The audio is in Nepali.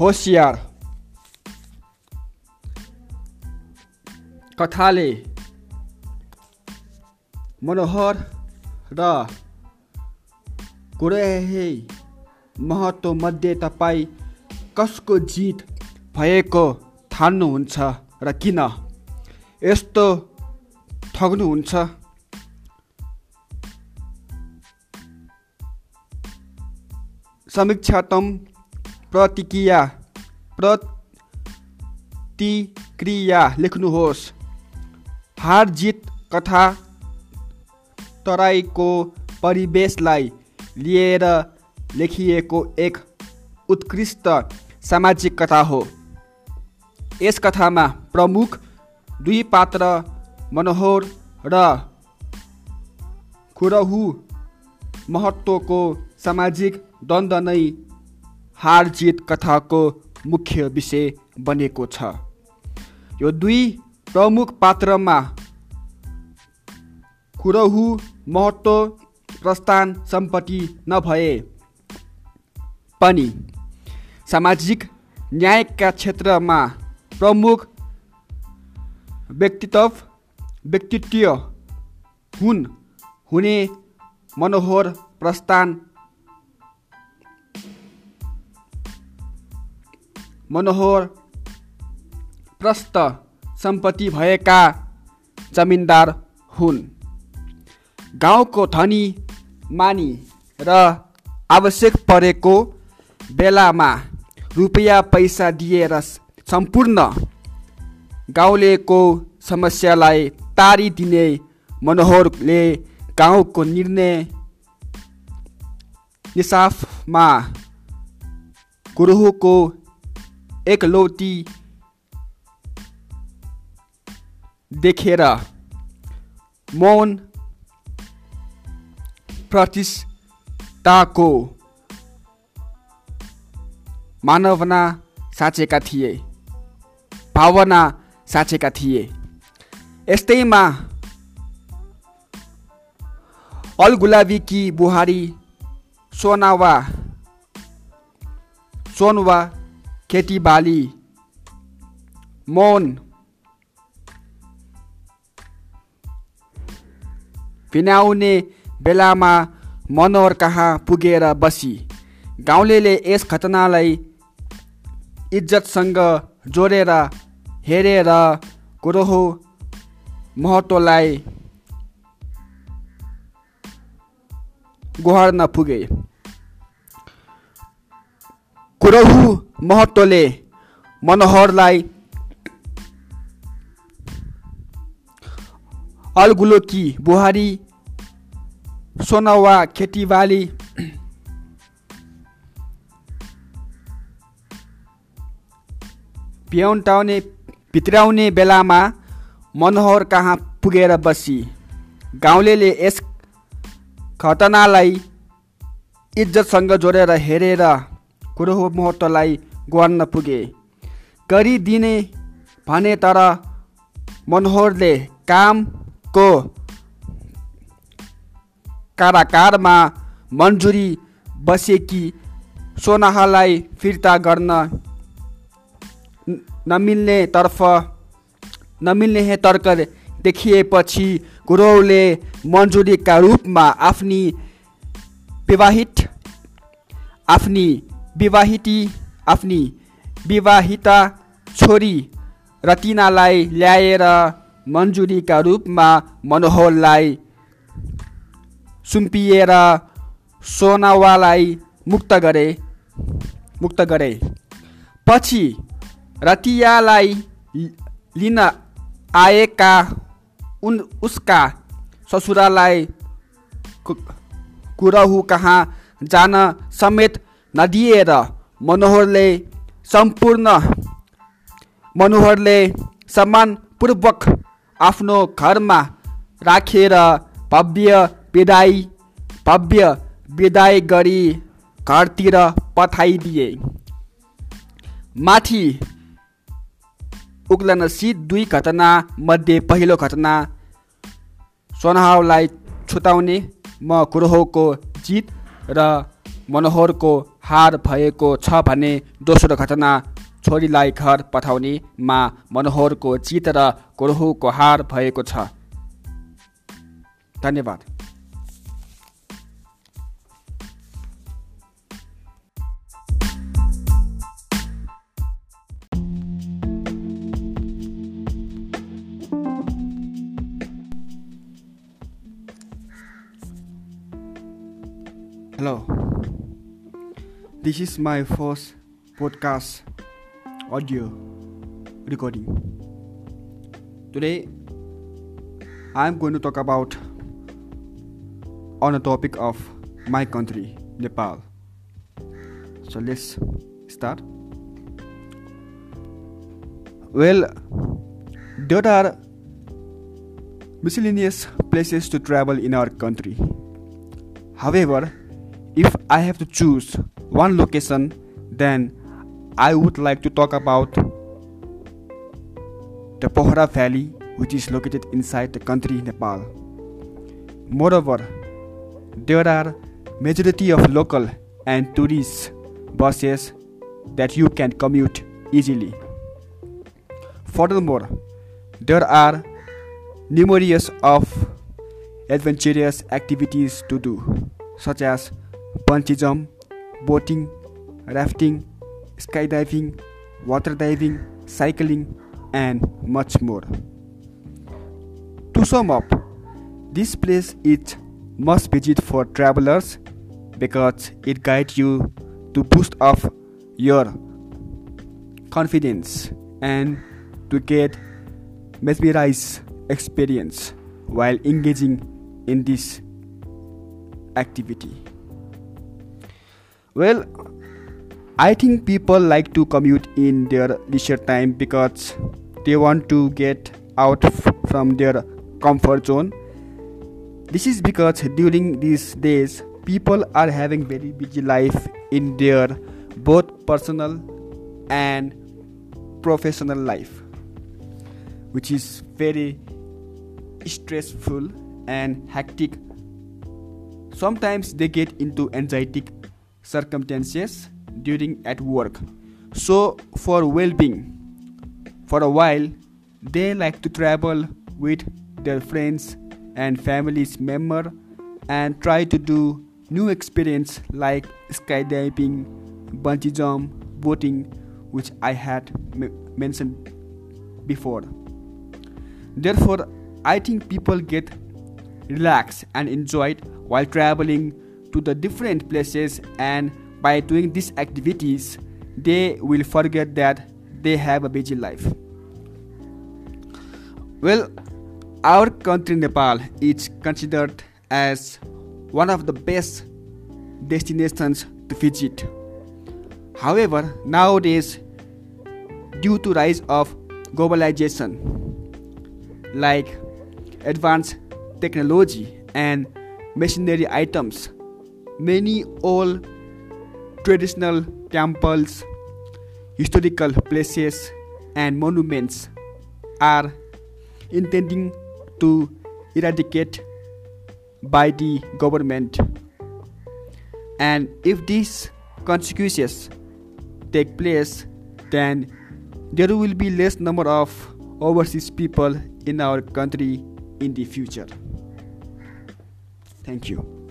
होसियार। कथाले। मनोहर र कुरहे महत्त्वमध्ये तपाईँ कसको जित भएको ठान्नुहुन्छ र किन? यस्तो ठग्नुहुन्छ? समीक्षात्मक प्रतिक्रिया प्रतिक्रिया लेख्नुहोस् हार जित कथा तराईको परिवेशलाई लिएर लेखिएको एक उत्कृष्ट सामाजिक कथा हो यस कथामा प्रमुख दुई पात्र मनोहर र खुरहु महत्त्वको सामाजिक द्वन्द्व नै हार जित कथाको मुख्य विषय बनेको छ। यो दुई प्रमुख पात्रमा खुरहु महत्त्व प्रस्थान सम्पत्ति नभए पनि सामाजिक न्यायका क्षेत्रमा प्रमुख व्यक्तित्व व्यक्तित्व हुन् हुने मनोहर प्रस्थान मनोहर प्रस्त सम्पत्ति भएका जमिनदार हुन्। गाउँको धनी मानी र आवश्यक परेको बेलामा रुपियाँ पैसा दिएर सम्पूर्ण गाउँलेको समस्यालाई तारिदिने मनोहरले गाउँको निर्णय निसाफमा गुरुको एकलौटी देखेर मौन प्रतिष्ठाको मानवना साँचेका थिए भावना साँचेका थिए। यस्तैमा अलगुलाबीकी बुहारी सोनावा सोनवा खेतीबाली मौन भिनाउने बेलामा मनोहर कहाँ पुगेर बसी गाउँलेले यस घटनालाई इज्जतसँग जोडेर हेरेर कुरोहो महत्त्वलाई गोहर्न पुगे। कुरहु महत्त्वले मनोहरलाई अलगुलोकी बुहारी सोनवा खेतीबाली भ्याउटाउने भित्राउने बेलामा मनोहर कहाँ पुगेर बसी? गाउँलेले यस घटनालाई इज्जतसँग जोडेर हेरेर कुरो महत्त्वलाई गर्न पुगे। गरिदिने भने तर मनोहरले कामको काराकारमा मन्जुरी बसेकी सोनाहालाई फिर्ता गर्न नमिल्ने तर्फ नमिल्ने तर्क देखिएपछि गुरुले मन्जुरीका रूपमा आफ्नी विवाहित आफ्नी विवाहिती आफ्नी विवाहिता छोरी रतिनालाई ल्याएर मन्जुरीका रूपमा मनोहरलाई सुम्पिएर सोनावालाई मुक्त गरे मुक्त गरे। पछि रतियालाई लिन आएका उन उसका ससुरालाई कुरहु कहाँ जान समेत नदिएर मनोहरले सम्पूर्ण मनोहरले सम्मानपूर्वक आफ्नो घरमा राखेर भव्य विदाई भव्य विदाई गरी घरतिर पठाइदिए। माथि उक्लनसित दुई घटना मध्ये पहिलो घटना सोनाहावलाई छुटाउने म कुरोहको जित र मनोहरको हार भएको छ भने दोस्रो घटना छोरीलाई घर पठाउनेमा मनोहरको चित र कोरहुको हार भएको छ धन्यवाद Hello. This is my first podcast audio recording. Today I am going to talk about on a topic of my country, Nepal. So let's start. Well, there are miscellaneous places to travel in our country. However, if I have to choose one location, then I would like to talk about the Pohara Valley, which is located inside the country Nepal. Moreover, there are majority of local and tourist buses that you can commute easily. Furthermore, there are numerous of adventurous activities to do, such as bungee jump, boating, rafting, skydiving, water diving, cycling, and much more. To sum up, this place is must visit for travelers because it guides you to boost up your confidence and to get mesmerized experience while engaging in this activity. Well, I think people like to commute in their leisure time because they want to get out f- from their comfort zone. This is because during these days people are having very busy life in their both personal and professional life which is very stressful and hectic sometimes they get into anxiety circumstances during at work. So for well-being for a while they like to travel with their friends and families member and try to do new experience like skydiving bungee jump boating which i had m- mentioned before. Therefore i think people get relaxed and enjoyed while traveling to the different places and by doing these activities they will forget that they have a busy life. Well our country nepal is considered as one of the best destinations to visit. However nowadays due to rise of globalization like advanced technology and machinery items many old traditional temples, historical places, and monuments are intending to eradicate by the government. And if these consequences take place, then there will be less number of overseas people in our country in the future. Thank you.